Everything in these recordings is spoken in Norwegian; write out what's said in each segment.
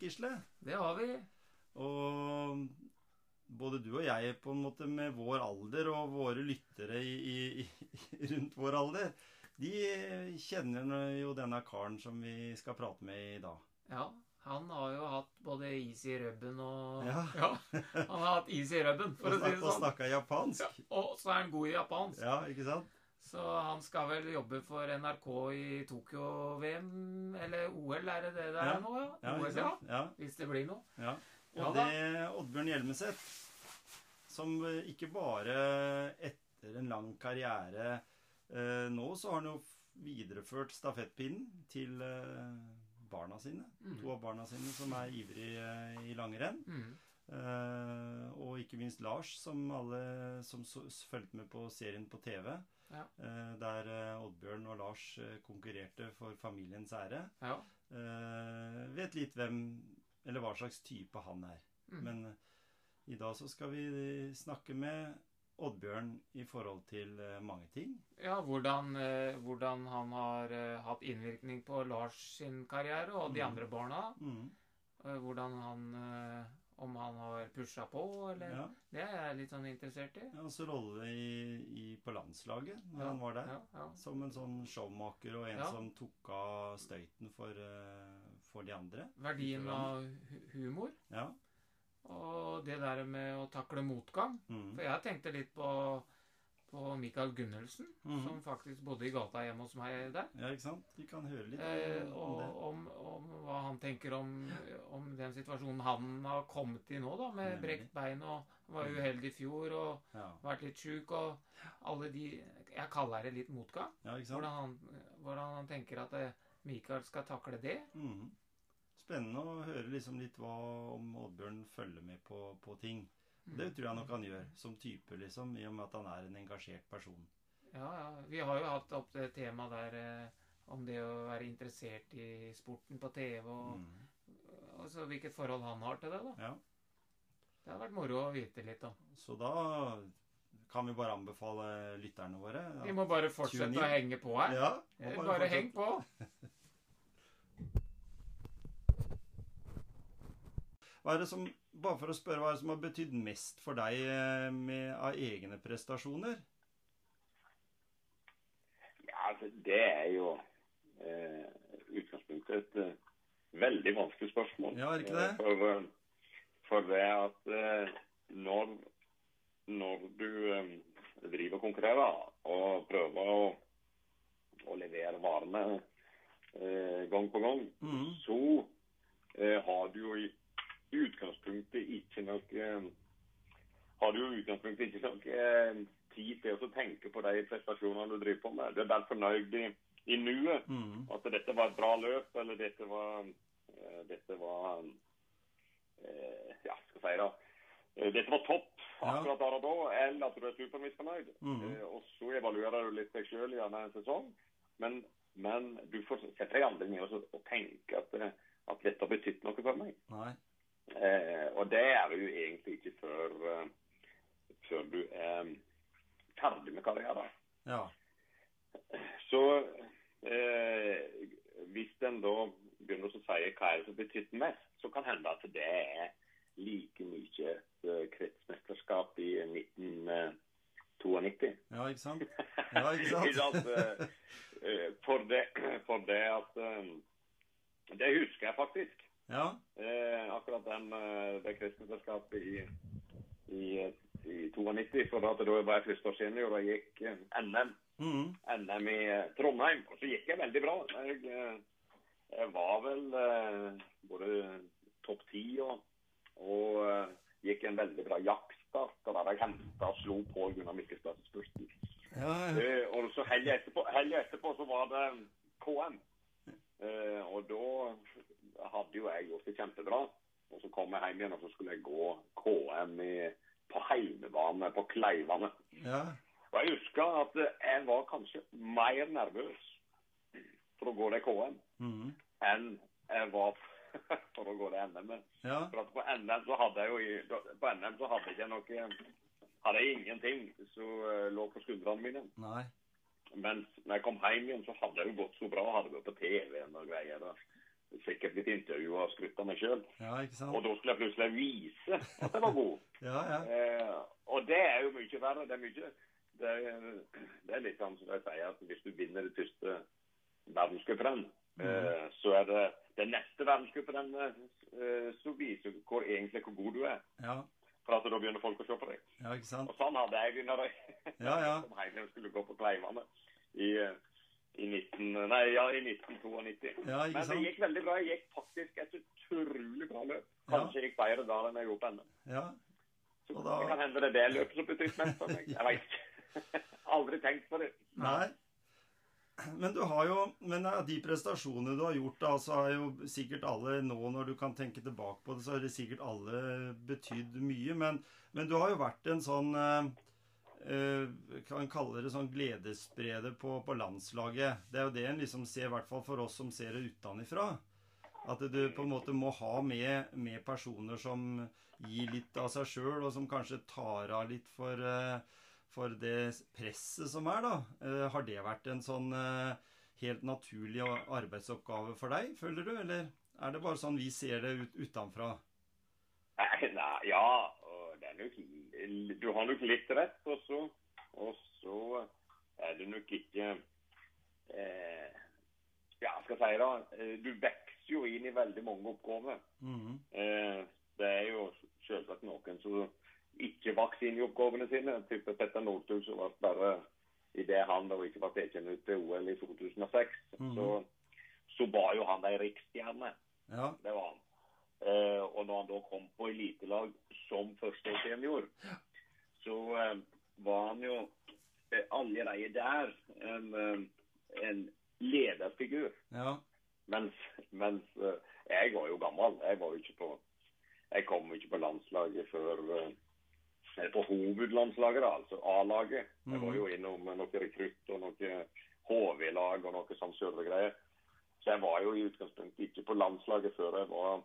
Gisle. Det har vi. Og både du og jeg, på en måte med vår alder, og våre lyttere i, i, rundt vår alder, de kjenner jo denne karen som vi skal prate med i dag. Ja, han har jo hatt både is i rubben og Ja. ja. han har hatt is i rubben, for å si det sånn. Og snakka japansk. Ja, og så er han god i japansk. Ja, ikke sant? Så han skal vel jobbe for NRK i Tokyo-VM, eller OL, er det det det er Ja. nå? Ja, Ja, OL, ja. Ja, Hvis det blir noe. ja. Og det Oddbjørn Hjelmeset, som eh, ikke bare etter en lang karriere eh, Nå så har han jo videreført stafettpinnen til eh, barna sine. Mm. To av barna sine som er ivrige eh, i langrenn. Mm. Eh, og ikke minst Lars, som alle som så, fulgte med på serien på TV. Ja. eh, der eh, Oddbjørn og Lars eh, konkurrerte for familiens ære. Ja. Vet litt hvem eller hva slags type han er. Mm. Men i dag så skal vi snakke med Oddbjørn i forhold til mange ting. Ja, hvordan, hvordan han har hatt innvirkning på Lars sin karriere og de Mm. andre barna. Mm. Hvordan han Om han har pusha på, eller Ja. Det er jeg litt sånn interessert i. Ja, Også rolle i, i, på landslaget når Ja, han var der. Ja. Som en sånn showmaker og en som tok av støyten for, eh, for de andre. Verdien av humor. Ja. Og det der med å takle motgang. Mm. For jeg tenkte litt på, på Michael Gunnelsen, Mhm. som faktisk bodde i gata hjemme hos meg der. ja, ikke sant? Vi kan høre litt Eh, om om, om hva han tenker om, om den situasjonen han har kommet i nå, da, med brekt bein og var uheldig i fjor og Ja. vært litt sjuk og alle de Jeg kaller det litt motgang. ja, ikke sant? Hvordan han, hvordan han tenker at eh, Michael skal takle det. Mhm. Spennende å høre liksom litt hva om Oddbjørn følger med på, på ting. Det tror jeg nok han gjør, som type, liksom, i og med at han er en engasjert person. Ja, ja. Vi har jo hatt opp det temaet der eh, om det å være interessert i sporten på TV, og Mhm. altså, hvilket forhold han har til det. da. Ja. Det har vært moro å vite litt om. Så da kan vi bare anbefale lytterne våre. Vi må bare fortsette å henge på her. ja bare, Bare heng på. Hva er det som, bare for å spørre, hva som har betydd mest for deg eh, med, av egne prestasjoner? Ja, altså, det er jo eh, utgangspunktet et eh, veldig vanskelig spørsmål. Ja, er ikke det? Eh, For, eh, for det at eh, når, når du eh, driver og konkurrerer og prøver å, å levere varene gang på gang, Mhm. så har du jo utgangspunktet ikke noe eh, har du i utgangspunktet ikke noe eh, tid til å tenke på de prestasjonene du driver på med. Du er bare fornøyd i, i nuet. Mm. At dette var et bra løp, eller dette var eh, Dette var Ja, skal jeg si da. Eh, Dette var topp akkurat der og da, eller at du er supermisfornøyd. Eh, og så evaluerer du litt deg sjøl gjennom en sesong. Men, men du får sette deg aldri ned og, og tenke at, at dette har betydd noe for meg. Nei. Eh, og det er du jo egentlig ikke før, eh, før du er ferdig med karrieren. Ja. Så eh, hvis en da begynner å si hva er det som betyr mest, så kan hende at det er like mye et eh, kretsmesterskap i 1992. ja, ikke sant? Ja, ikke sant? Eh, eh, For det, for det at eh, Det husker jeg faktisk. Ja. Eh, akkurat den, eh, det kretsmesterskapet i, i, i 92. For da, da var jeg første år senior og da gikk eh, NM. Mm. NM i eh, Trondheim. Og så gikk jeg veldig bra. Jeg, jeg var vel både topp ti og, og gikk en veldig bra jaktstart. Og der jeg henta og slo på Gunnar Mikkelsplass i spurten. Ja, ja. Eh, og så helga etterpå, etterpå så var det KM. Eh, og da hadde jo jeg gjort det kjempebra. Og så kom jeg hjem igjen, og så skulle jeg gå KM i, på heimebane på Kleivane. ja. Og jeg husker at jeg var kanskje mer nervøs for å gå det KM mm. enn jeg var for å gå det NM. ja. For at på NM så hadde jeg jo på NM så hadde jeg noe hadde jeg ingenting som eh, lå på skuldrene mine. Nei. Mens når jeg kom hjem igjen, så hadde det jo gått så bra. Hadde vært på TV-en og greier. og Sikkert blitt intervjua og skrytt av meg sjøl. Ja? Og da skulle jeg plutselig vise at jeg var god. Ja, ja. Eh, og det er jo mye verre. Det er mye Det er, det er litt sånn som de sier, at hvis du vinner det første verdenscuprenn, eh, så er det det neste verdenscuprennet eh, som viser hvor egentlig hvor god du er. Ja, For at da begynner folk å se på deg. ja ikke sant? Og sånn hadde jeg når jeg Ja, ja. og skulle gå på Kleivane i, eh, i, 19, nei, ja, i 1992. Ja, Men det gikk veldig bra. Jeg gikk faktisk et utrolig bra løp. Kanskje ja. gikk bedre da enn jeg gjorde på NM. Ja. Så da- Det kan hende det er det løpet som betyr mest for meg. Jeg ikke. Aldri tenkt på det. Nei. Men du har jo Men de prestasjonene du har gjort, da, så har jo sikkert alle nå, når du kan tenke tilbake på det, så har det sikkert alle betydd mye. Men, men du har jo vært en sånn eh, Kan kalle det sånn gledesspreder på, på landslaget. Det er jo det en liksom ser, i hvert fall for oss som ser det utenfra. At du på en måte må ha med, med personer som gir litt av seg sjøl, og som kanskje tar av litt for eh, for det presset som er, da. Eh, har det vært en sånn eh, helt naturlig arbeidsoppgave for deg, føler du? Eller er det bare sånn vi ser det ut utenfra? Nei, ja, det er nok, du har nok litt rett. Og så, og så er det nok ikke eh, Ja, skal jeg si det. eh, Du vokser jo inn i veldig mange oppgaver. Mhm. Eh, det er jo selvsagt noen som ikke vokser inn i oppgavene sine. Type Petter Northug som var bare i det han da ikke var tatt ut til OL i 2006. Mhm. så, så var jo han ei riksstjerne. Ja. Det var han. Eh, og når han da kom på elitelag som førsteårssenior, så eh, var han jo eh, allerede der en, eh, en lederfigur. Ja. Mens, mens eh, jeg var jo gammel. Jeg var jo ikke på Jeg kom jo ikke på landslaget før eh, På hovedlandslaget, da, altså A-laget. Jeg var jo innom noe rekrutt og noe HV-lag og noe sånn surregreier. Så jeg var jo i utgangspunktet ikke på landslaget før jeg var,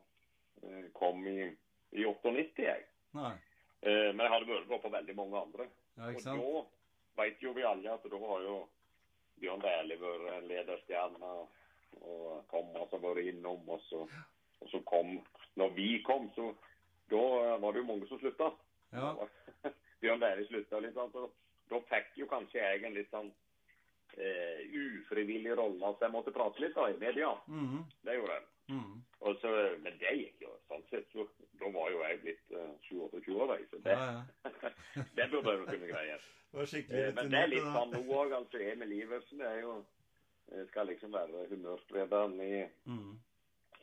kom i, i 98, jeg. Nei. Eh, Men jeg hadde med på veldig mange andre. Ja, Og da vet jo vi alle at da har jo Bjørn Dæhlie vært en lederstjerne, og Thomas har vært innom. Og så, og så kom Når vi kom, så da var det jo mange som slutta. Ja. Bjørn Dæhlie slutta sant, og Da fikk jo kanskje jeg en litt sånn eh, ufrivillig rolle at jeg måtte prate litt da, i media. Mhm. Det gjorde jeg. Og så, men det gikk jo sånn sett. Så, da var jo jeg blitt uh, 27 år, så det, Ja, ja. det burde jeg jo kunne greie. Det Eh, Men det er litt sånn nå òg. Altså, Emil Iversen er jo eh, skal liksom være humørsprederen i, Mhm.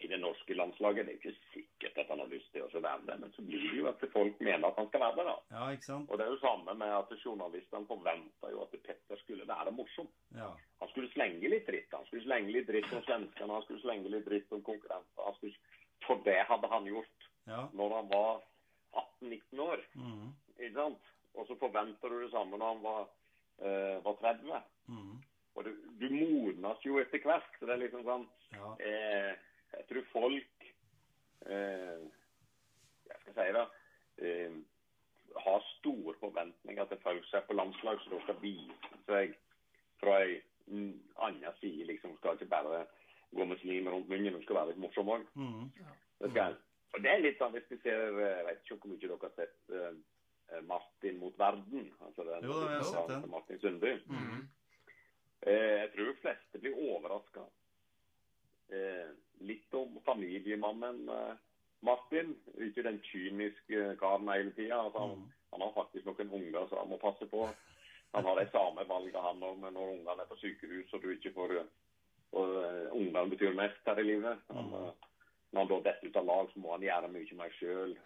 I det norske landslaget. Det er ikke sikkert at han har lyst til å være det, men så blir det jo at folk mener at han skal være det. da. Ja, ikke sant? Og det er jo samme med at journalistene forventa jo at Petter skulle være morsom. Ja. Han skulle slenge litt dritt. Han skulle slenge litt dritt om svenskene, han skulle slenge litt dritt om konkurrenter. Skulle, for det hadde han gjort Ja. når han var 18-19 år. Mhm. ikke sant? Og så forventer du det samme når han var, uh, var 30. Mhm. Og du, du modnes jo etter hvert. Så det er liksom sånn Ja. eh, Jeg tror folk eh, Jeg skal si det eh, har store forventninger til folk som er på landslag, som skal vise seg fra ei annen side. liksom Skal ikke bare gå med slim rundt munnen, de skal være litt morsomme òg. Mm, ja. mm. Og det er litt sånn hvis vi ser eh, Jeg vet ikke hvor mye dere har sett eh, Martin mot verden. altså den Jo jeg har sett den. Martin Sundby. Mm. Eh, jeg tror de fleste blir overraska. Eh, litt om familiemannen eh, Martin. Ikke den kyniske karen hele tida. Altså, han, Mhm. han har faktisk noen unger som han må passe på. Han har de samme valgene han òg, men når ungene er på sykehus og du ikke får og uh, Ungene betyr mest her i livet. Han, eh, når han da detter ut av lag, så må han gjøre mye mer sjøl.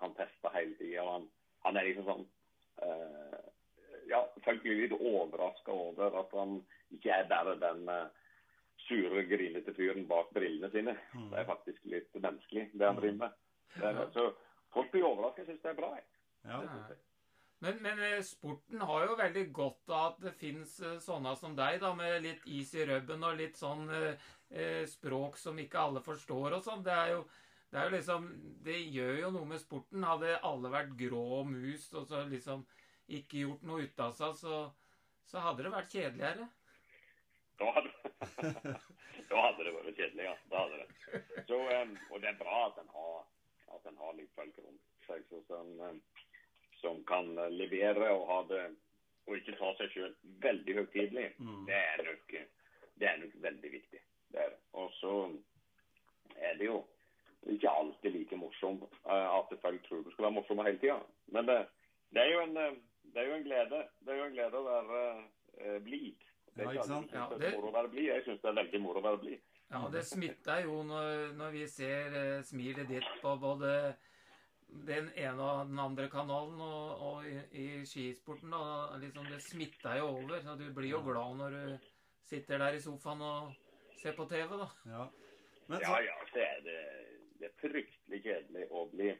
han tester hele tida. Han, han er liksom sånn eh, Ja, folk blir litt overraska over at han ikke er bare den eh, sure, grinete fyren bak brillene sine. Mm. Det er faktisk litt menneskelig, det han driver med. Det er, så folk blir overraska. Jeg syns det er bra. jeg. Ja. Det. Men, men eh, sporten har jo veldig godt av at det fins sånne som deg, da, med litt is i rubben og litt sånn eh, eh, språk som ikke alle forstår og sånn. Det er jo det er jo liksom Det gjør jo noe med sporten. Hadde alle vært grå mus og så liksom ikke gjort noe ut av seg, så, så hadde det vært kjedeligere. Da hadde, da hadde det vært kjedelig, ja. Da hadde det. Så, um, og det er bra at en har, at en har folk rundt seg som, som kan eh, levere og ha det og ikke ta seg sjøl veldig høytidelig. Mm. Det er nok det er nok veldig viktig. Det er det. Og så er det jo ikke alltid like morsomt eh, at folk tror du skal være morsom hele tida. Men det, det, er en, eh, det er jo en glede Det er jo en glede å være uh, blid. Det Ja, Ja, det er det- moro være blid. Jeg syns det er veldig moro å være blid. Ja, det smitter jo når, når vi ser eh, smilet ditt på både den ene og den andre kanalen og, og i, i skisporten. Da, liksom det smitter jo over. Så du blir jo glad når du sitter der i sofaen og ser på TV, da. ja. Men Ja, så, ja, det, er det, det er fryktelig kjedelig å bli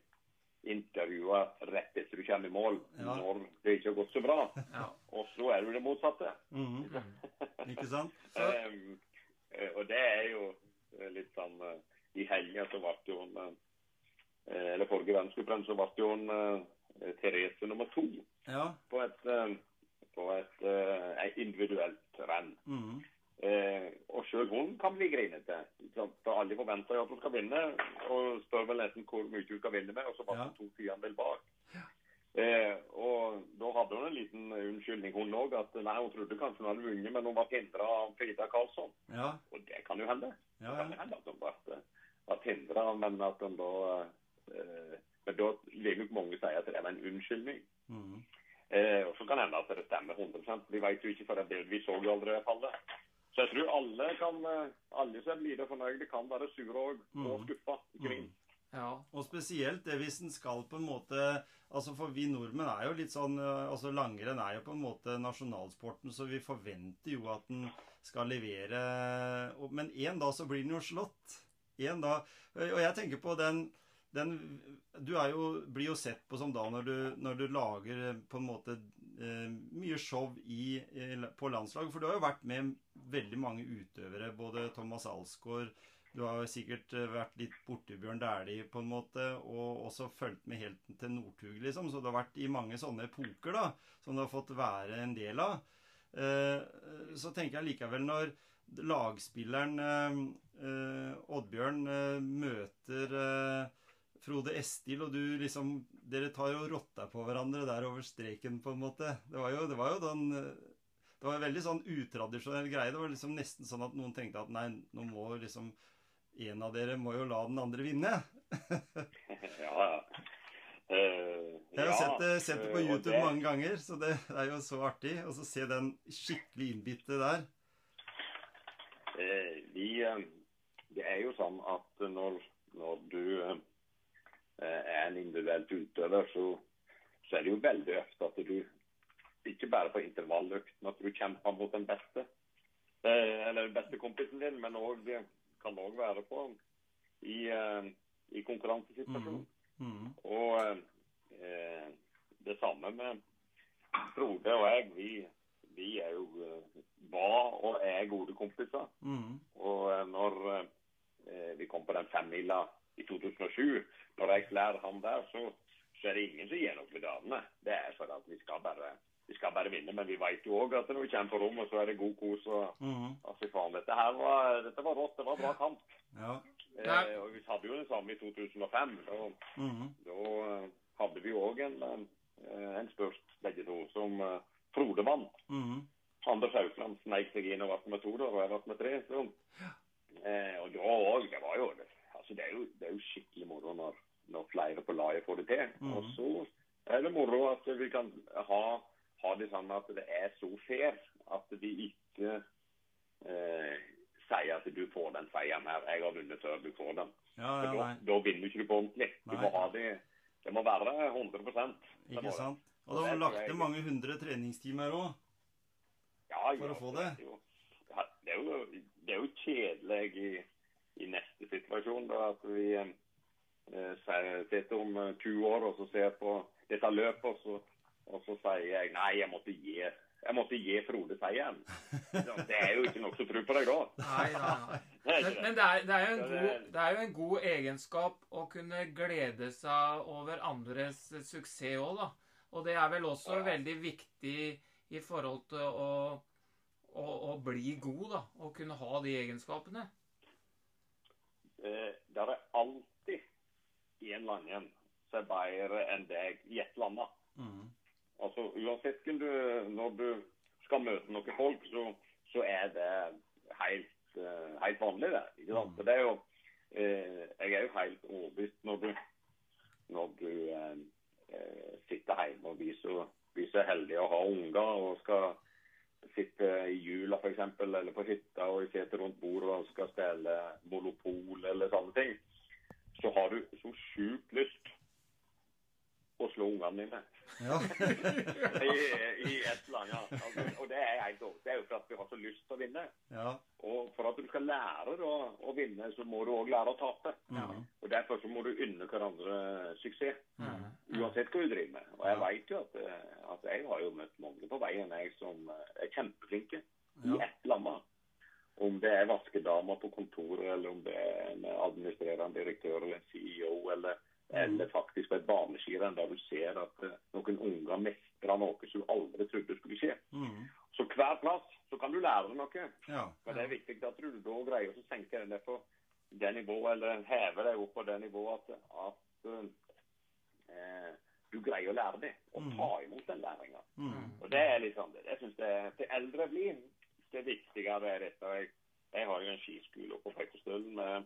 intervjua rett etter du kommer i mål Ja. når det ikke har gått så bra. Ja. Og så er det det motsatte. Mm -hmm. Ikke sant? um, og det er jo eh, litt sånn uh, I helga så ble jo hun uh, Eller forrige verdenscuprenn så ble jo hun uh, Therese nummer to Ja. på et, på et individuelt renn. Mhm. Eh, og sjøl hun kan bli grinete. For alle forventer jo at hun skal vinne, og spør vel nesten hvor mye hun skal vinne med, og så var Ja. det to tiendedel bak. Eh, og da hadde hun en liten unnskyldning, hun òg, at nei, hun trodde kanskje hun hadde vunnet, men hun var hindra av Frida Karlsson. Ja. Og det kan jo hende. Ja, Det kan hende at hun ble, ble hindra, men at hun da eh, Men da vil nok mange si at det var en unnskyldning. Mm. Eh, og så kan det hende at det stemmer 100 Vi vet jo ikke, for det, vi så jo aldri fallet. Så jeg tror alle kan, eh, alle som blir det fornøyde, kan være sure og, og Mm. skuffa. Ikke minst. Ja. Og spesielt det hvis en skal på en måte Altså For vi nordmenn er jo litt sånn eh, altså Langrenn er jo på en måte nasjonalsporten, så vi forventer jo at den skal levere Men en dag så blir den jo slått. En dag Og jeg tenker på den, den Du er jo, blir jo sett på som da når du, når du lager eh, på en måte mye show i, i, på landslag. For du har jo vært med veldig mange utøvere. Både Thomas Alsgaard du har jo sikkert eh, vært litt borti Bjørn Dæhlie på en måte, og også fulgt med helt til Northug, liksom. Så du har vært i mange sånne epoker, da, som du har fått være en del av. Eh, så tenker jeg likevel når lagspilleren eh, eh, Oddbjørn eh, møter eh, Frode Estil, og du liksom Dere tar jo rotta på hverandre der over streken, på en måte. Det var jo, det var jo den eh, det var en veldig sånn utradisjonell greie. Det var liksom nesten sånn at noen tenkte at nei, nå må liksom en av dere må jo la den andre vinne. ja, ja. Uh, Jeg har ja, sett, det, sett det på eh, YouTube det- mange ganger, så det er jo så artig å så se den skikkelig innbitte der. Uh, vi, uh, det er jo sånn at når, når du er en individuelt utøver, så, så er det jo veldig ofte at du ikke bare på intervalløkten at du kjemper mot den beste, eh, eller den beste kompisen din, men òg kan òg være på i, eh, i konkurransesituasjonen. Mhm. Og eh, det samme med Frode og jeg. Vi, vi er jo eh, var og er gode kompiser. Mhm. Og eh, når eh, vi kom på den femmila i 2007, når jeg slår han der, så, så er det ingen som gir noe damene. Det er for at vi skal bare, vi skal bare vinne. Men vi vet jo òg at når vi kommer på rommet, så er det god kos. og Mhm. altså, faen, dette her var, dette var rått. Det var bra kamp. Ja. Eh, og vi hadde jo det samme i 2005. og Mhm. da eh, hadde vi òg en, eh, en spurt, begge to, som uh, Frode vant. Mhm. Anders Haukland sneik seg inn og ble med to, da, og jeg ble med tre. Så. Eh, og da òg, det var jo altså det er jo, det er jo skikkelig moro når, når flere på laget får det til. Mhm. Og så er det moro at vi kan ha, ha det sånn at det er så fair at de ikke eh, sier at du får den seieren her, jeg har vunnet før du får den. Ja, ja, da, da vinner du ikke på ordentlig. Du Nei. må ha det Det må være 100 Det må Ikke sant? Og da Det har du lagt jeg- mange hundre treningstimer òg. Ja, For å få det? Det er jo, det er jo kjedelig i, i neste situasjon, da, at vi eh, sitter om to 20 år og så ser på dette løpet, og så, og så sier jeg nei, jeg måtte gi jeg måtte gi Frode seieren. Det er jo ikke nok som tro på deg da. Nei, nei, nei. Men, men det. er, det, er god, det er jo en god egenskap å kunne glede seg over andres suksess òg, da. Og det er vel også Ja. veldig viktig i forhold til å, å, å bli god, da. Å kunne ha de egenskapene. Eh, Det er alltid en eller annen som er bedre enn deg i et eller annet. Mm. Altså, uansett hvem du, når du skal møte noen folk, så, så er det helt, eh, helt vanlig, det. Ikke sant? Mm. Det er jo, eh, jeg er jo helt overbevist når du, når du eh, sitter hjemme og vi er så, vi så heldige å ha unger og skal sitte i jula f.eks. eller på hytta og sitte rundt bordet og skal spille monopol eller sånne ting, så har du så sjukt lyst å slå ungene dine Ja. i, i et eller annet. Altså, og det er helt. Det er jo for at vi har så lyst til å vinne. ja. Og for at du skal lære da, å vinne, så må du òg lære å tape. Mm. Og Derfor så må du unne hverandre suksess. Mm. Uansett hva du driver med. Og jeg vet jo at, eh, at jeg har jo møtt mange på veien jeg som eh, er kjempeflinke i Ja. et lamma. Om det er vaskedama på kontoret, eller om det er en administrerende direktør eller en CEO, eller, Mm. eller faktisk på et baneskirenn der du ser at eh, noen unger mestrer noe som du aldri trodde skulle skje. Mm. Så hver plass så kan du lære noe. Ja. Men det er viktig at du da greier å senke den der på det nivået, eller heve deg opp på det nivået at, at eh, du greier å lære det, og Mm. ta imot den læringa. Mm. Og det er liksom det. Jeg synes det Til eldre blir, det viktigere er dette. Jeg, jeg har jo en skiskole oppe på Preikestølen med,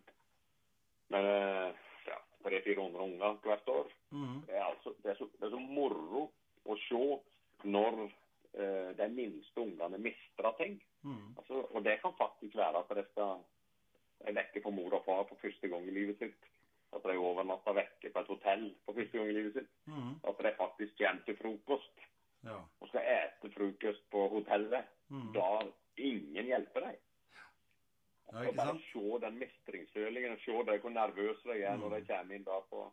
med ja, 300-400 unger hvert år. Mm. Det er, altså, det, er så, det er så moro å se når eh, de minste ungene mestrer ting. Mm. Altså, og det kan faktisk være at det skal er vekke på mor og far for første gang i livet sitt. At de overnatter vekke på et hotell for første gang i livet sitt. Mm. At de faktisk kommer til frokost Ja. og skal ete frokost på hotellet. Mm. Da ingen hjelper deg. Ja, ikke bare se den mestringsfølingen, og se hvor nervøse de er Mm. når de kommer inn da på,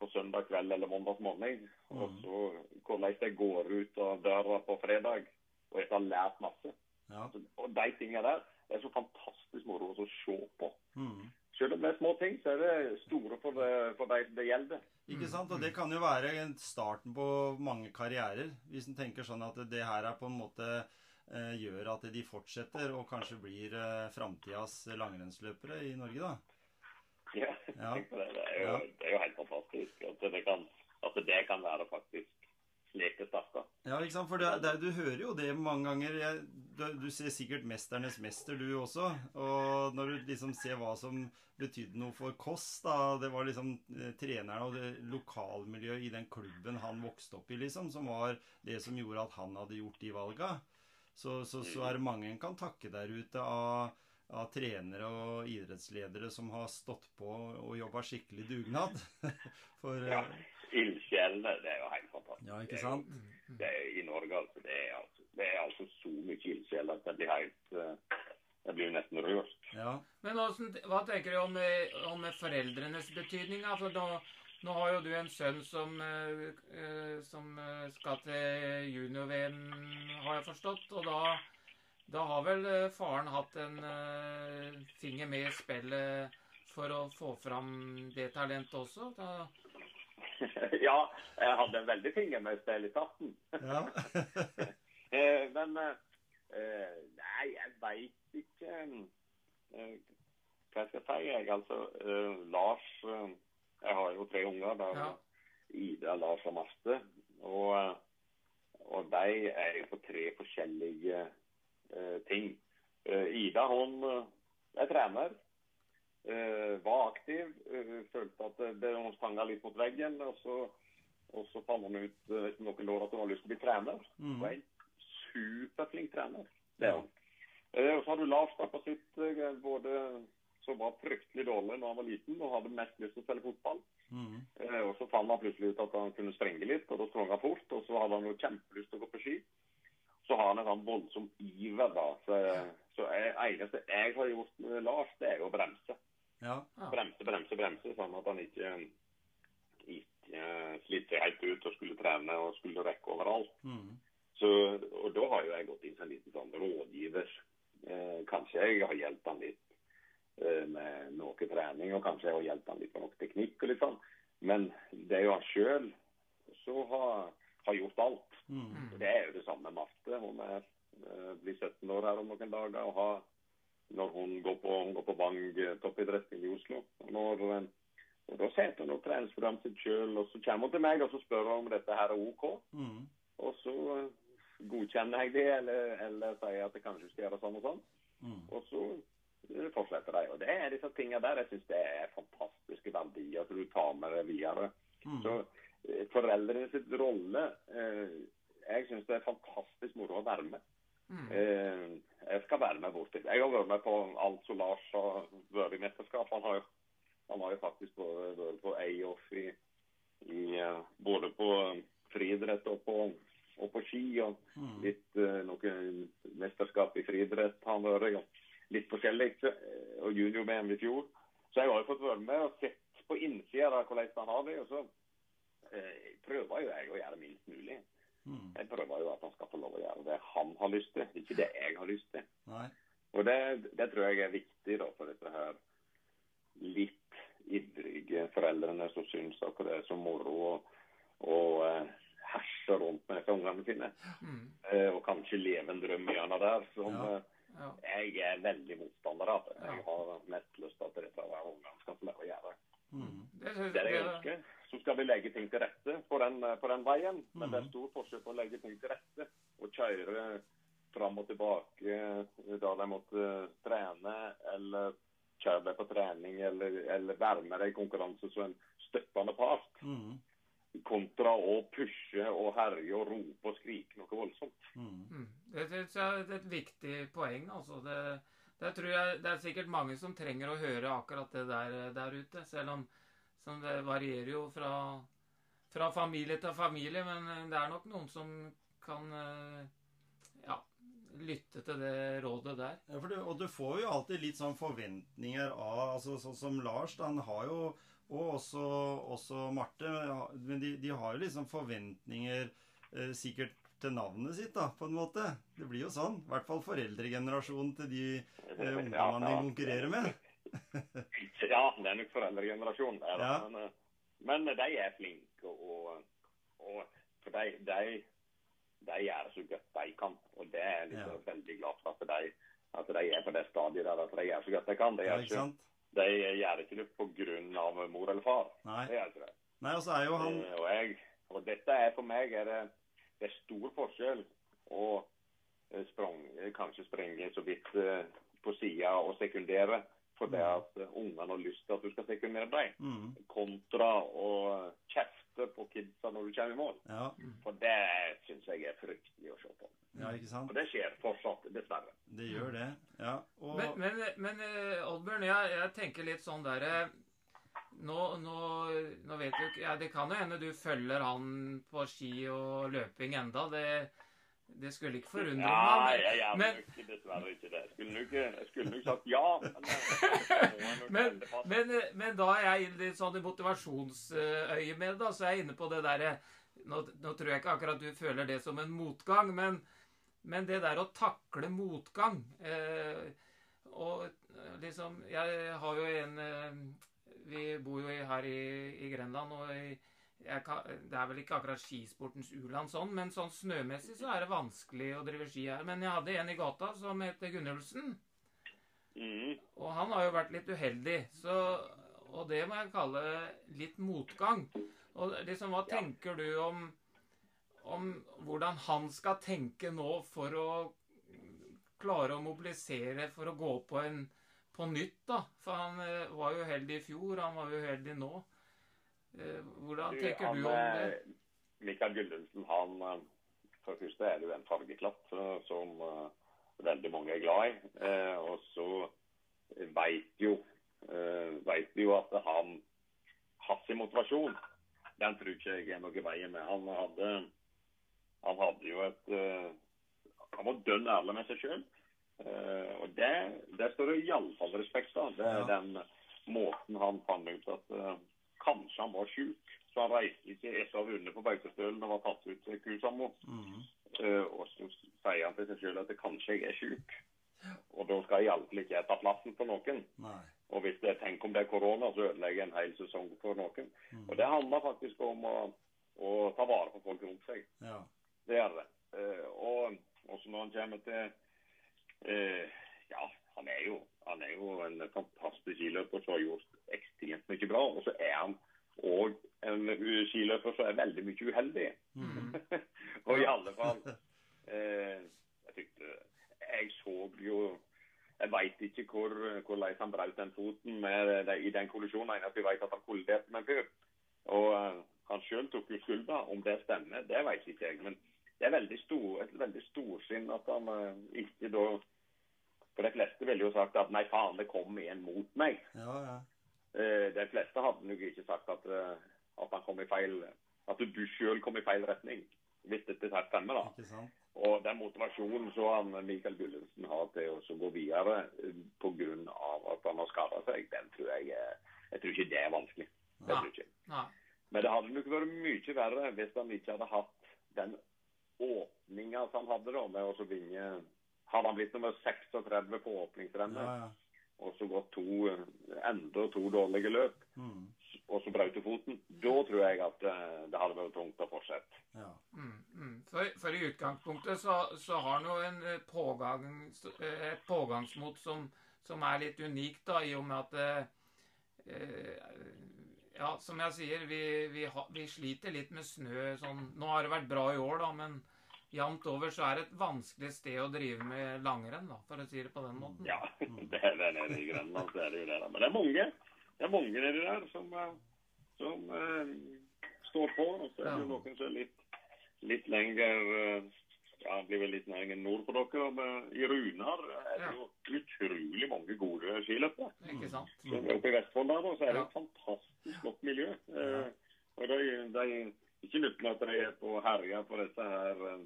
på søndag kveld eller mandag morgen. Og Mm. så hvordan de går ut av døra på fredag og etter har lært masse. Ja. Så- Og de tingene der det er så fantastisk moro å se på. Mm. Selv om det er små ting, så er det store for, det, for de det gjelder. Ikke sant? Og det kan jo være starten på mange karrierer. Hvis en tenker sånn at det her er på en måte eh, gjør at de fortsetter og kanskje blir eh, framtidas langrennsløpere i Norge, da. Ja, Ja. det. Det er, jo, det er jo helt fantastisk at det kan, at det kan være faktisk slik det. Ja, ikke sant? For det, det, du hører jo det mange ganger. Jeg, du, du ser sikkert 'Mesternes mester', du også. Og når du liksom ser hva som betydde noe for Kåss, da Det var liksom eh, treneren og det lokalmiljøet i den klubben han vokste opp i, liksom, som var det som gjorde at han hadde gjort de valga. Så, så, så er det mange en kan takke der ute av, av trenere og idrettsledere som har stått på og jobba skikkelig dugnad. For eh, Ja. Ildsjelene, det er jo helt fantastisk. Ja, ikke Det er sant? Det er, I Norge, altså. Det er altså, det er altså så mye ildsjeler at jeg blir helt eh, Jeg blir jo nesten rørt. Ja. Men hvordan, hva tenker du om, eh, om foreldrenes betydning? Altså, nå, nå har jo du en sønn som, eh, eh, som eh, skal til junior-VM, har jeg forstått. Og da, da har vel eh, faren hatt en eh, finger med i spillet for å få fram det talentet også? Da, ja, jeg hadde en veldig finger med spill i starten. ja. Eh, men eh, eh, Nei, jeg veit ikke hva Hva skal jeg si? Jeg, altså, eh, Lars eh, Jeg har jo tre unger. Da, Ja. Ida, Lars og Marte. Og, eh, og de er jo på tre forskjellige eh, ting. Eh, Ida hun eh, er trener. Eh, var aktiv. eh, følte at det, stanga litt mot veggen. Og så, og så fant hun ut eh, etter noen år at hun hadde lyst til å bli trener. Mm. Er en superflink trener. Det er. Eh, og så har du Lars da på sitt, eh, både som var fryktelig dårlig da han var liten og hadde mest lyst til å spille fotball. Mm. Og så fant han plutselig ut at han kunne sprenge litt, og da sprang han fort. Og så hadde han jo kjempelyst til å gå på ski. Så har han en sånn voldsom iver, da. Så, så jeg, eneste jeg har gjort med Lars, det er jo å bremse. Ja. Bremse, bremse, bremse, sånn at han ikke, ikke sliter seg helt ut og skulle trene og skulle rekke overalt. Mm. Så, og da har jo jeg gått inn som en liten sånn rådgiver. Eh, kanskje jeg har hjulpet han litt eh, med noe trening, og kanskje jeg har hjulpet han litt med noe teknikk og litt sånn. Men det er jo han sjøl som har, har gjort alt. Mm. Mm. Det er jo det samme med Marte. Hun er, eh, blir 17 år her om noen dager. og har, Når hun går på, hun går på Vang eh, toppidrett i Oslo. Og, når, og Da setter hun opp treningsprogrammet sitt sjøl, og så kommer hun til meg og så spør hun om dette her er OK. Mm. Og så eh, godkjenner jeg det, eller, eller sier at det kanskje skal gjøre sånn og sånn. Mm. Og så eh, fortsetter de. Og det er disse tingene der jeg syns det er fantastiske verdier som du tar med deg videre. Mm. Så eh, foreldrene sitt rolle eh, Jeg syns det er fantastisk moro å være med. Mm. Eh, jeg skal være med borti. Jeg har vært med på alt som Lars har vært i mesterskap. Han har, han har jo faktisk vært, på A-off i, i eh, både på friidrett og på, og på ski. og Mm. litt eh, noen mesterskap i friidrett har han vært i. Litt forskjellig. eh, Og junior-VM i fjor. Så jeg har jo fått være med og sett på innsida hvordan han har det. Og så eh, prøver jo jeg å gjøre minst mulig. Mm. Jeg prøver jo at han skal få lov å gjøre det han har lyst til, ikke det jeg har lyst til. Nei. Og det, det tror jeg er viktig da for disse her litt ivrige foreldrene som syns at det er så moro å, å eh, herse rundt med disse ungene sine. Mm. Eh, og kanskje leve en drøm gjennom der som Ja. eh, Ja. jeg er veldig motstander av. Jeg har mest lyst til at disse ungene skal få lov å gjøre. Mm. Det, Det er det jeg ønsker. Så skal vi legge ting til rette på den, på den veien. Men det er stor forskjell på å legge ting til rette og kjøre fram og tilbake da de måtte trene, eller kjøre deg på trening, eller, eller være med deg i konkurranse som en støttende part. Mm. Kontra å pushe og herje og rope og skrike noe voldsomt. Mm. Det, Det det, er et viktig poeng. altså. Det, det tror jeg det er sikkert mange som trenger å høre akkurat det der, der ute. Selv om som det varierer jo fra, fra familie til familie. Men det er nok noen som kan eh, ja, lytte til det rådet der. Ja, du, og du får jo alltid litt sånn forventninger av altså Sånn som Lars, han har jo Og også, også Marte. Men de, de har jo liksom forventninger eh, sikkert til navnet sitt, da, på en måte. Det blir jo sånn. I hvert fall foreldregenerasjonen til de eh, ungdommene de konkurrerer med. Ja, det er nok foreldregenerasjonen. det er. Ja. Men, eh, men de er flinke, og, og for de, de, de gjør så godt de kan. Og det er jeg liksom veldig glad for at de, at de er på det stadiet der at de gjør så godt de kan. De, gjør ikke de gjør ikke det av mor eller far. Nei. Det gjør ikke det. Nei, og så er jo han Eh, Og, jeg, og dette er for meg er det, det er stor forskjell å eh, sprang, eh, kanskje sprenge så vidt eh, på sida og sekundere For det at eh, ungene har lyst til at du skal sekundere dem, mm, kontra å kjefte på kidsa når du kommer i mål. Ja, For det syns jeg er fryktelig å se på. ja, ikke sant? Og det skjer fortsatt, dessverre. Det gjør det. Ja. Og Men, men, men Oddbjørn, jeg, jeg tenker litt sånn derre nå, nå, nå vet du ikke ja, Det kan jo hende du følger han på ski og løping enda. Det, det skulle ikke forundre Ja, meg. jeg gjør men- nok dessverre ikke det. Jeg skulle nok, sagt ja. Men, eh, Men, men, men da er jeg litt sånn i motivasjonsøyemed, da, så jeg er inne på det derre nå, nå tror jeg ikke akkurat du føler det som en motgang, men, men det der å takle motgang eh, Og eh, liksom Jeg har jo en eh, Vi bor jo her i, i Grenland, og kan, det er vel ikke akkurat skisportens u-land sånn, men sånn snømessig så er det vanskelig å drive ski her. Men jeg hadde en i gata som heter Gunnulfsen. Mm. Og han har jo vært litt uheldig, så, og det må jeg kalle litt motgang. Og liksom, hva tenker du om, om hvordan han skal tenke nå for å klare å mobilisere for å gå på en på nytt, da? For han eh, var jo uheldig i fjor, han var jo uheldig nå. Eh, hvordan Du, tenker han, du om det? eh, Mikael Gullumsen, han For det første er det jo en fargeklatt som veldig mange er glad i. Og så veit jo vet jo at han hans motivasjon, den tror ikke jeg er noe i veien med. Han hadde, han hadde jo et Han var dønn ærlig med seg sjøl. Uh, og det, det står det iallfall respekt av. Det er Ja. den måten han fant ut at uh, kanskje han var sjuk. Så han reiste ikke etter å ha vunnet på Beitostølen og var tatt ut til Kusamo. Mhm. Uh, og så sier han til seg sjøl at kanskje jeg er sjuk. Og da skal jeg iallfall ikke ta plassen for noen. Nei. Og hvis det tenk om det er korona, så ødelegger jeg en hel sesong for noen. Mm. Og det handler faktisk om å, å ta vare på folk rundt seg. Ja. Det gjør det. Eh, og også når han kommer til eh, Ja, han er, jo, han er jo en fantastisk skiløper som har gjort ekstremt mye bra. Og så er han òg en skiløper som er veldig mye uheldig. Mm. og i alle fall eh, Jeg tykte Jeg så jo Jeg veit ikke hvor, hvordan han brøt den foten med det, i den kollisjonen. Eneste jeg vet at han kolliderte med en fyr. Og eh, han sjøl tok jo skylda. Om det stemmer, det veit ikke jeg. Men det er veldig stor, et veldig storsinn at han eh, ikke da For de fleste ville jo sagt at nei, faen, det kom igjen mot meg. Ja, ja. Eh, de fleste hadde nok ikke sagt at, eh, at han kom i feil At du sjøl kom i feil retning. Hvis dette her stemmer, da. Ikke sant? Og den motivasjonen som han Mikael Gullensen har til å gå videre pga. at han har skada seg, den tror jeg Jeg tror ikke det er vanskelig. Det tror ikke. jeg. Nei. Men det hadde nok vært mye verre hvis han ikke hadde hatt den åpninga som han hadde da, med å så vinne Hadde han blitt nummer 36 på åpningsrennet Ja, ja. og så gått to, enda to dårlige løp, mm. og så brøt du foten, da tror jeg at eh, det hadde vært tungt å fortsette. Ja. Mm, mm. For, for i utgangspunktet så, så har han jo en eh, pågang, eh, et pågangsmot som, som er litt unikt, da, i og med at eh, Ja, som jeg sier, vi, vi, ha, vi sliter litt med snø sånn Nå har det vært bra i år, da, men jevnt over så er det et vanskelig sted å drive med langrenn, da, for å si det på den måten. Ja, det er det nede i Grønland, så er det jo det. da. Men det er mange det er mange nedi der som, eh, som uh, står på. Og så er det jo noen som er litt, litt lenger eh, ja, blir vel litt næringen nord for dere. Men I Runar er det jo utrolig mange gode skiløpere. Ikke sant? Så Oppe i Vestfold der da, så er det Ja. et fantastisk godt miljø. Eh, og de, de Ikke uten at de er på herja på disse her eh,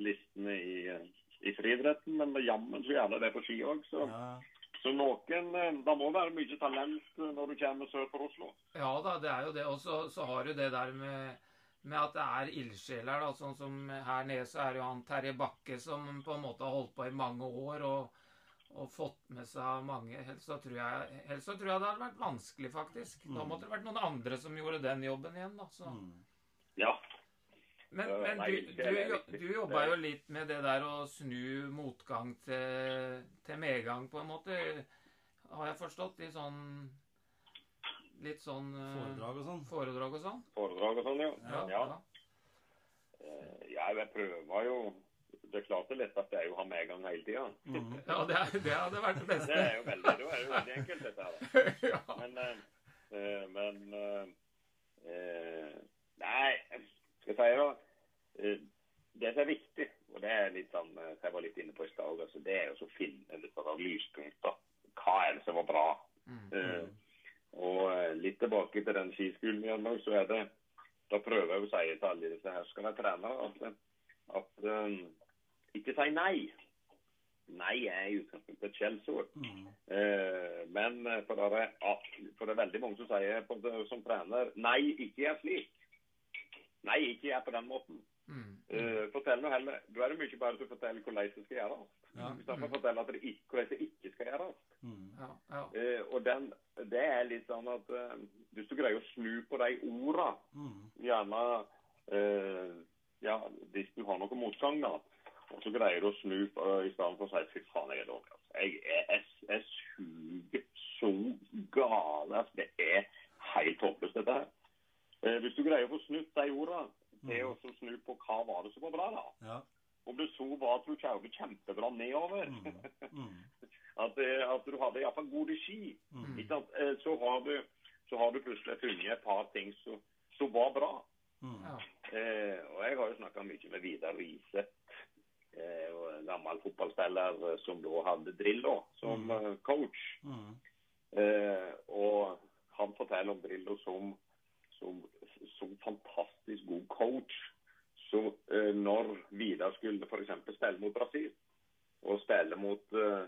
listene i, eh, i friidretten, men jammen så gjerne det på ski òg. Så, Ja. så noen eh, Det må være mye talent når du kommer sør for Oslo. Ja da, det er jo det. Og så, så har du det der med, med at det er ildsjeler. da, Sånn som her nede så er det jo han Terje Bakke som på en måte har holdt på i mange år og, og fått med seg mange. Helst så tror jeg, helst så tror jeg det hadde vært vanskelig, faktisk. Da måtte det vært noen andre som gjorde den jobben igjen. da, så. Mhm. Ja. Men, men du, du, jo- du jobba jo litt med det der å snu motgang til, til medgang, på en måte. Har jeg forstått? I sånn Litt sånn eh, Foredrag og sånn. foredrag og sånn? Foredrag og sånn, ja. Ja. ja. ja. Eh, jeg prøver jo Det er klart det er lett at jeg er jo har medgang hele tida. Mm. Ja, det, er, det hadde vært det Det beste. er jo veldig, det er jo veldig enkelt, dette her. Men, eh, eh, men eh, eh, Nei, skal jeg si da Det som er viktig, og det er litt sånn som jeg var litt inne på i stad, altså, det er jo å finne litt av lyspunkter. Hva er det som var bra? Mm. Eh, og eh, litt tilbake til den skiskolen igjen, nå, så er det Da prøver jeg å si til alle disse her skal være trenere at, at um, ikke si nei. Nei er i utgangspunktet et skjellsord. Mm. Eh, men for det, er, at- for det er veldig mange som sier på, som trener nei, ikke gjør slik. Nei, ikke gjør på den måten. Mm. Eh, fortell nå heller. Da er det mye bedre å fortelle hvordan det skal gjøres. Ja. I stedet for å fortelle at det ikke, hvordan det ikke skal gjøres. Mm. Ja, ja. Uh, og den, det er litt sånn at uh, hvis du greier å snu på de orda, mm. gjerne uh, ja, hvis du har noe motgang, da, og så greier du å snu på, i stedet for å si fy faen, jeg er dårlig. Altså. Jeg er, jeg, jeg suger så gale Altså, det er helt håpløst, dette her. Eh, hvis du greier å få snudd de orda til å snu på hva var det som var bra, da. Ja. Om du så var at du kjørte kjempebra nedover, Mm. Mm. at, eh, at du hadde iallfall gode ski, Mm. ikke sant? Eh, så, har du, så har du plutselig funnet et par ting som, som var bra. Mhm. ja. Eh, og jeg har jo snakka mye med Vidar Riise, eh, en gammel fotballspiller eh, som da hadde Drillo som Mm. coach. Mhm. Eh, og han forteller om Drillo som, som, som fantastisk god coach. Så eh, når Vidar skulle f.eks. spille mot Brasil, og spille mot eh,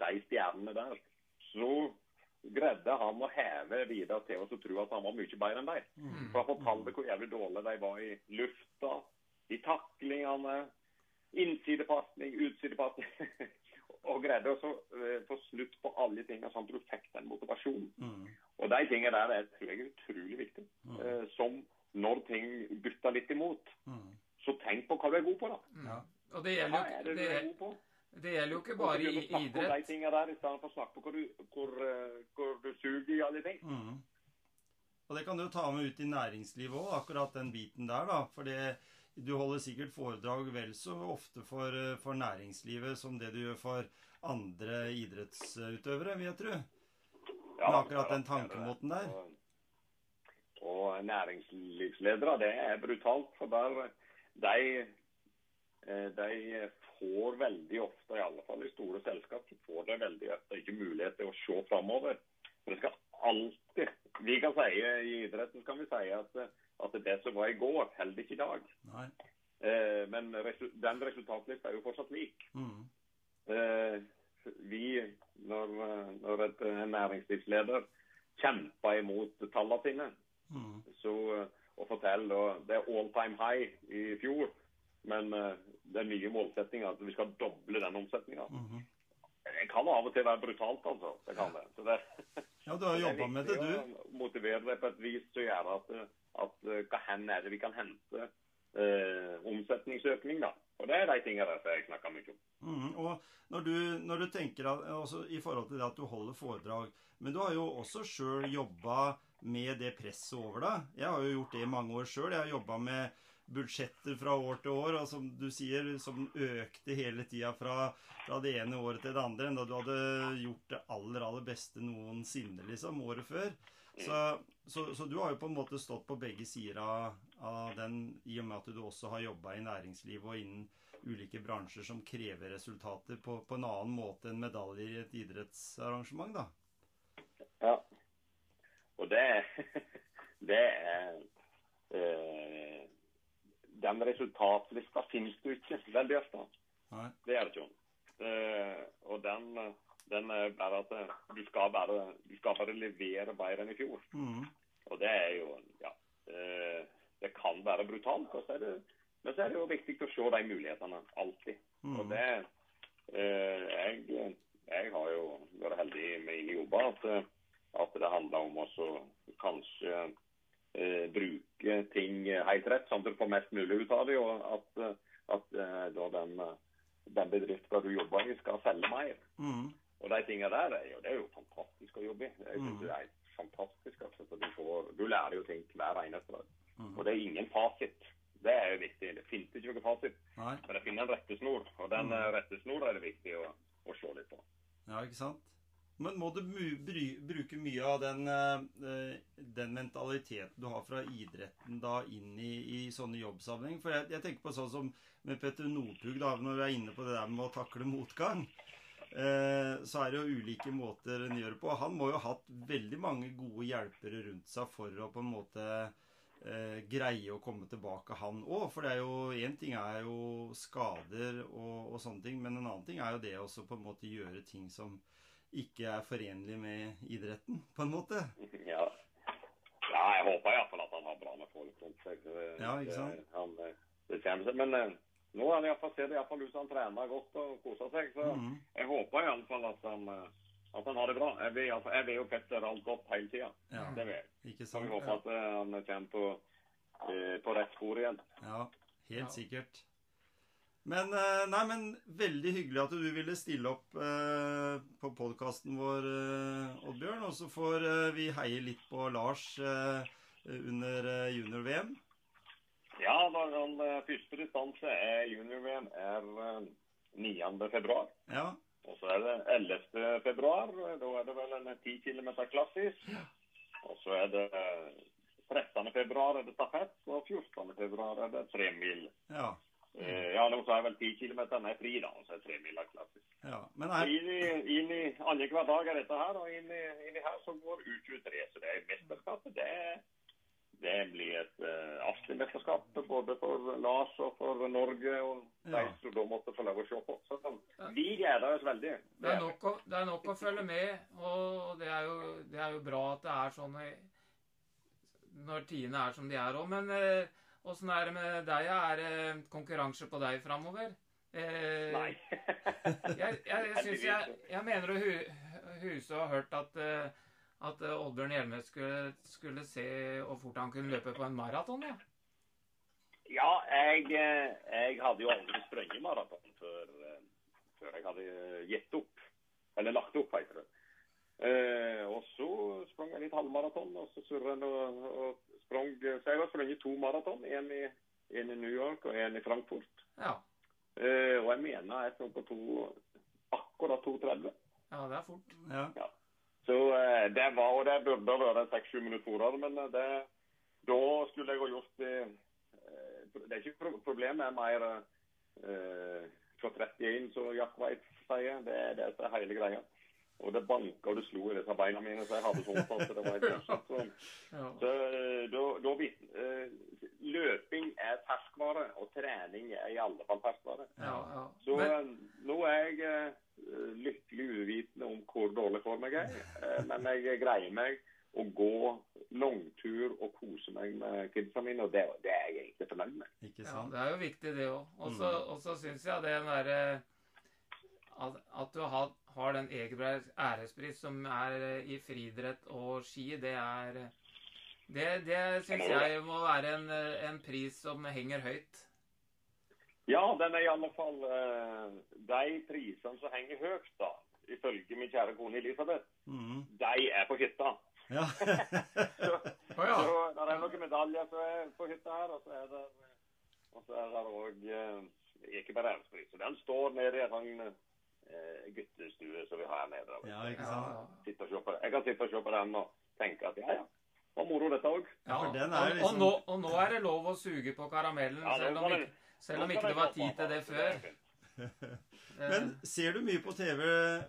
de stjernene der, så greide han å heve Vidar til og tro at han var mye bedre enn dem. Mm. For han fortalte hvor jævlig dårlig de var i lufta, i taklingene, innsidepasning, utsidepasning. og greide å eh, få slutt på alle tingene sånn at du fikk den motivasjonen. Mm. Og de tingene der er, tror jeg er utrolig viktig. Mm. Eh, som når ting butter litt imot, Mm. Så tenk på hva du er god på, da. Mm. Ja. Og det gjelder, er jo, det du det, er god på? det gjelder jo ikke bare i idrett. om de tingene der i stedet for å snakke på hvor du, hvor, eh, hvor du suger i alle ting. Mm. Og det kan du jo ta med ut i næringslivet òg, akkurat den biten der, da. For det, du holder sikkert foredrag vel så ofte for, eh, for næringslivet som det du gjør for andre idrettsutøvere, vil jeg tro. Men akkurat den tankemåten der. Og, og næringslivsledere, det er brutalt. For der de, eh, de får veldig ofte, i alle fall i store selskap, så får de veldig ofte ikke mulighet til å se framover. For det skal alltid Vi kan si i idretten kan vi si at, at det som var i går, holder ikke i dag. Nei. Eh, men den resultatlista er jo fortsatt lik. Mm. Eh, vi, når, når et, en næringslivsleder kjemper imot tallene sine, Mm. så, eh, og forteller da det er all time high i fjor, men det den nye målsettinga at vi skal doble den omsetninga. Mhm. Det kan av og til være brutalt, altså. Det kan det. Så det, Ja, du har er jobba med det, du. å motivere deg på et vis å gjøre at, at eh, hva hen er det vi kan hente eh, omsetningsøkning, da. Og det er de tingene der som jeg snakker mye om. Mm, Og når du, når du tenker at, altså, i forhold til det at du holder foredrag Men du har jo også sjøl jobba med det presset over deg. Jeg har jo gjort det i mange år sjøl. Jeg har jobba med budsjetter fra år til år, og som du sier, som økte hele tida fra, fra det ene året til det andre, enda du hadde gjort det aller, aller beste noensinne, liksom, året før. Så, så, så du har jo på en måte stått på begge sider av, av den, i og med at du også har jobba i næringslivet og innen ulike bransjer som krever resultater på, på en annen måte enn medaljer i et idrettsarrangement, da. Ja. Og det, det er øh, Den resultatlista finnes du ikke veldig ofte. Nei. Det er det ikke. Uh, og den, den er bare at eh, du skal bare, du skal bare levere bedre enn i fjor. Mm. Og det er jo Ja. Eh, det kan være brutalt. Og så er det, men så er det jo viktig å se de mulighetene alltid. Og Mhm. det eh, jeg, jeg har jo vært heldig med mine jobber at, at det handler om å kanskje eh, bruke ting helt rett, sånn at du får mest mulig ut av det. Og at, at eh, da den, den bedriften du jobber i, skal selge mer. Mm. Og de tingene der er jo, det er jo fantastisk å jobbe i. Jeg synes Mm. det er fantastisk. Altså, du, får, du lærer jo ting hver eneste dag. Mhm. Og det er ingen fasit. Det er jo viktig. Det finnes ikke noen fasit. Nei. Men det finner en rettesnor, og den Mm. eh, rettesnora er det viktig å, å se litt på. Ja, ikke sant? Men må du bruke mye av den, eh, den mentaliteten du har fra idretten da inn i, i sånne jobbsammenheng? For jeg, jeg tenker på sånn som med Petter Northug, da, når du er inne på det der med å takle motgang. Eh, så er det jo ulike måter en gjør det på. Han må jo ha hatt veldig mange gode hjelpere rundt seg for å på en måte eh, greie å komme tilbake, han òg. For det er jo én ting er jo skader og, og sånne ting, men en annen ting er jo det også på en måte gjøre ting som ikke er forenlig med idretten, på en måte. Ja, ja jeg håper iallfall at han har bra med folk rundt seg. Ja, ikke sant? Det, han, eh, det kommer seg. Men eh, nå er det i hvert fall, ser det iallfall ut som han trener godt og koser seg. Så Mhm. jeg håper iallfall at han eh, at han har det bra. Jeg vil, altså, jeg vil jo Petter alt godt hele tida. Ja, Det vil jeg. ikke Så vi håper Ja, at eh, han kommer på, eh, på rett spor igjen. ja helt Ja. sikkert. Men, eh, nei, men veldig hyggelig at du ville stille opp eh, på podkasten vår, eh, Oddbjørn. Og så får eh, vi heie litt på Lars eh, under eh, junior-VM. Ja, den første distanse er junior-VM er eh, 9. februar. Ja. Og så er det 11. februar. Da er det vel en 10 km klassisk. Og så er det eh, 13. februar er det stafett, og 14. februar er det tremil. Ja. Eh, ja, nå så er vel 10 km nei, fri, da, og så er tremila klassisk. Ja, men er, Inn i, inn i annenhver dag er dette her, og inn i, inn i her så går U23. Så det er mesterskapet. Det, det blir et uh, artig mesterskap både for Lars og for Norge og de som da måtte få lov å se på. Så sånn, vi gleder oss veldig. Det er, nok å, det er nok å følge med, og det er jo, det er jo bra at det er sånn når tidene er som de er òg. Men åssen er det med deg? Er det konkurranse på deg framover? Eh, Nei. jeg, jeg, jeg, jeg mener å hu, huse og hørt at, eh, at eh, Oddbjørn Hjelmøy skulle, skulle se hvor fort han kunne løpe på en maraton. Ja. Ja, jeg, eh, jeg hadde jo aldri sprunget maraton før, eh, før jeg hadde gitt opp. Eller lagt opp, heter det. Eh, og så sprang jeg litt halvmaraton, og så surra jeg og, og sprang Så jeg har sprunget to maraton. En i, i New York og en i Frankfurt. Ja. Eh, og jeg mener jeg sprang på to akkurat 2,30. ja, det er fort. Ja. ja. Så eh, det var, og det burde være seks-sju minutter men eh, det, da skulle jeg ha gjort det eh, Det er ikke pro problemet, er mer uh, 31, som Jack White sier. Det det er hele greia. Og det banka og det slo i disse beina mine, så jeg hadde sånn fast. Så det var helt voldsomt. Så, så eh, da, da eh, Løping er ferskvare, og trening er i alle fall ferskvare. Ja, ja. Så Men, eh, nå er jeg uh, lykkelig uvitende om hvor dårlig form jeg er. uh, men jeg greier meg å gå langtur og kose meg med kidsa mine, og det, det er jeg egentlig fornøyd med. Ja, det er jo viktig, det òg. Og så Mm. syns jeg det derre at, at du har, har den Egebergs ærespris som er eh, i friidrett og ski, det er Det, det syns jeg må være en, eh, en pris som henger høyt. Ja, den er i alle fall eh, De prisene som henger høyt, da, ifølge min kjære kone Elisabeth, Mhm. de er på hytta. Ja. Så, oh, ja. så det er noen medaljer som er på hytta her, og så er det og så er det òg ikke ærespris. Den står nede i en guttestue som vi har her nede. ja, ikke sant? Jeg kan sitte og se på den og tenke at ja, ja, det var moro dette òg. ja. er og, og, liksom- nå, er det lov å suge på karamellen, selv, om ikke, det- selv om ikke det var tid til det før. Eh, Men ser du mye på TV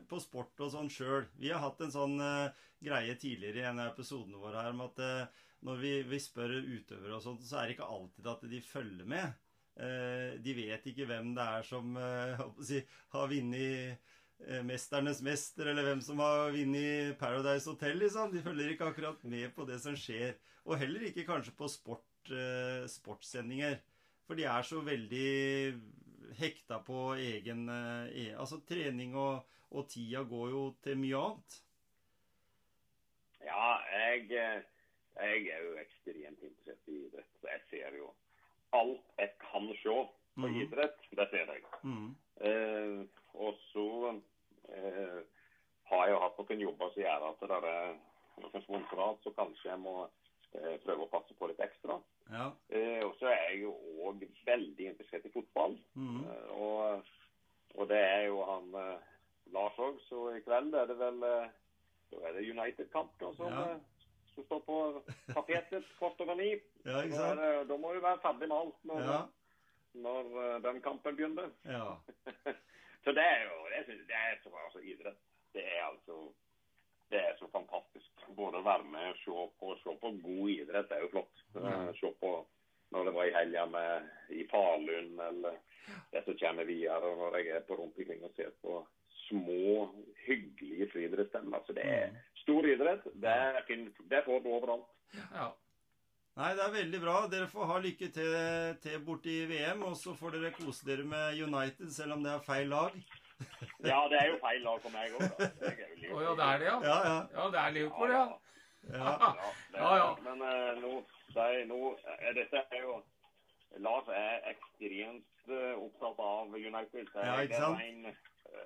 på sport og sånn sjøl? Vi har hatt en sånn uh, greie tidligere i en av episodene våre her om at uh, når vi, vi spør utøvere og sånt, så er det ikke alltid at de følger med. Eh, de vet ikke hvem det er som eh, si, har vunnet eh, 'Mesternes mester', eller hvem som har vunnet 'Paradise Hotel'. liksom. De følger ikke akkurat med på det som skjer. Og heller ikke kanskje på sport, sportssendinger. For de er så veldig hekta på egen e Altså trening og, og tida går jo til mye annet. Ja, jeg, jeg er jo ekstremt interessert i idrett. Jeg ser jo alt jeg kan se på Mhm. idrett. Det ser jeg. Mm. Eh, og så eh, har jeg jo hatt noen jobber som gjør at det er noen sponsorat, så kanskje jeg må eh, prøve å passe på litt ekstra. Ja. Eh, og så er jeg jo òg veldig interessert i fotball. Mm. Eh, og, og det er jo han eh, Lars òg, så i kveld er det vel Da er det United-kamp som, Ja. Som står på tapetet kvart over ni. ja, ikke er sant? Da, da må vi være ferdig med alt når, Ja. når eh, den kampen begynner. ja. så det er jo det, synes, det er så altså, idrett. Det er altså det er så fantastisk. Både å være med og se på, se på god idrett det er jo flott. Eh, Se på når det var i helga med i Falun, eller det som kommer videre. Når jeg er på rundt omkring og ser på små, hyggelige friidrettsstevner. Så det er Mm. Stor idrett. Det, er, det får du overalt. ja. Nei, det er veldig bra. Dere får ha lykke til, til borti VM, og så får dere kose dere med United, selv om det er feil lag. Ja, det er jo feil lag for meg òg, da. Jeg er jo ja, det er det, ja? Ja, ja. Ja, det er Liverpool, ja. ja. Ja, det, Ja, ja. Men uh, nå, de, nå er dette er jo Lars er ekstremt uh, opptatt av United. så Ja, jeg- ikke det er sant?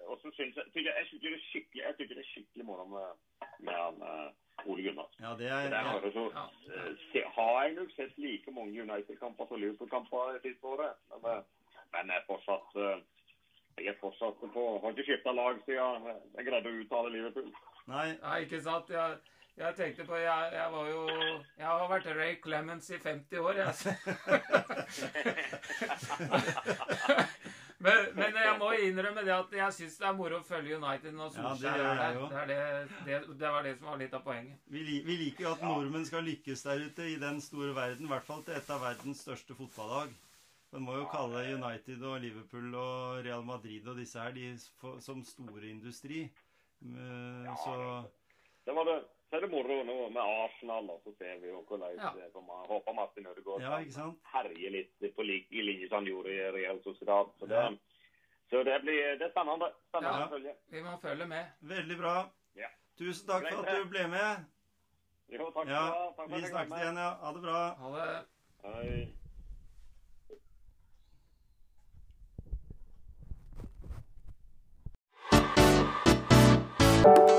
Og så syns jeg, tykker, jeg synes det er skikkelig jeg synes det er skikkelig moro med, med han, eh, Ole Gunnar. Ja, det er det er ja. så, Ja. eh, se, har jeg nok sett like mange United-kamper som Liverpool-kamper det siste året. Men, eh, men jeg er fortsatt jeg er fortsatt på Har ikke skifta lag siden jeg greide å uttale Liverpool. Nei, Nei, ikke sant? Jeg, jeg tenkte på jeg, jeg var jo Jeg har vært Ray Clemens i 50 år, jeg. Men, men jeg må innrømme det at jeg syns det er moro å følge United når Ja, det Solskjær gjør er der. Det, er det, det, det var det som var litt av poenget. Vi, vi liker jo at nordmenn skal lykkes der ute i den store verden. I hvert fall til et av verdens største fotballag. Man må jo kalle United og Liverpool og Real Madrid og disse her de for- som store industri. Eh, Så Det var det så er det moro nå med Arsenal, og så ser vi jo hvordan ja. det kommer. Håper Martin Ødegaard ja, kan herje litt på like, i linje som han gjorde i Real Sociedad. Så det, så det blir det er spennende, spennende å følge. Vi må følge med. Veldig bra. Tusen takk for at du ble med. Jo, takk ja, for, takk for Vi snakkes igjen, ja. Ha det bra. Ha det. Hei. thank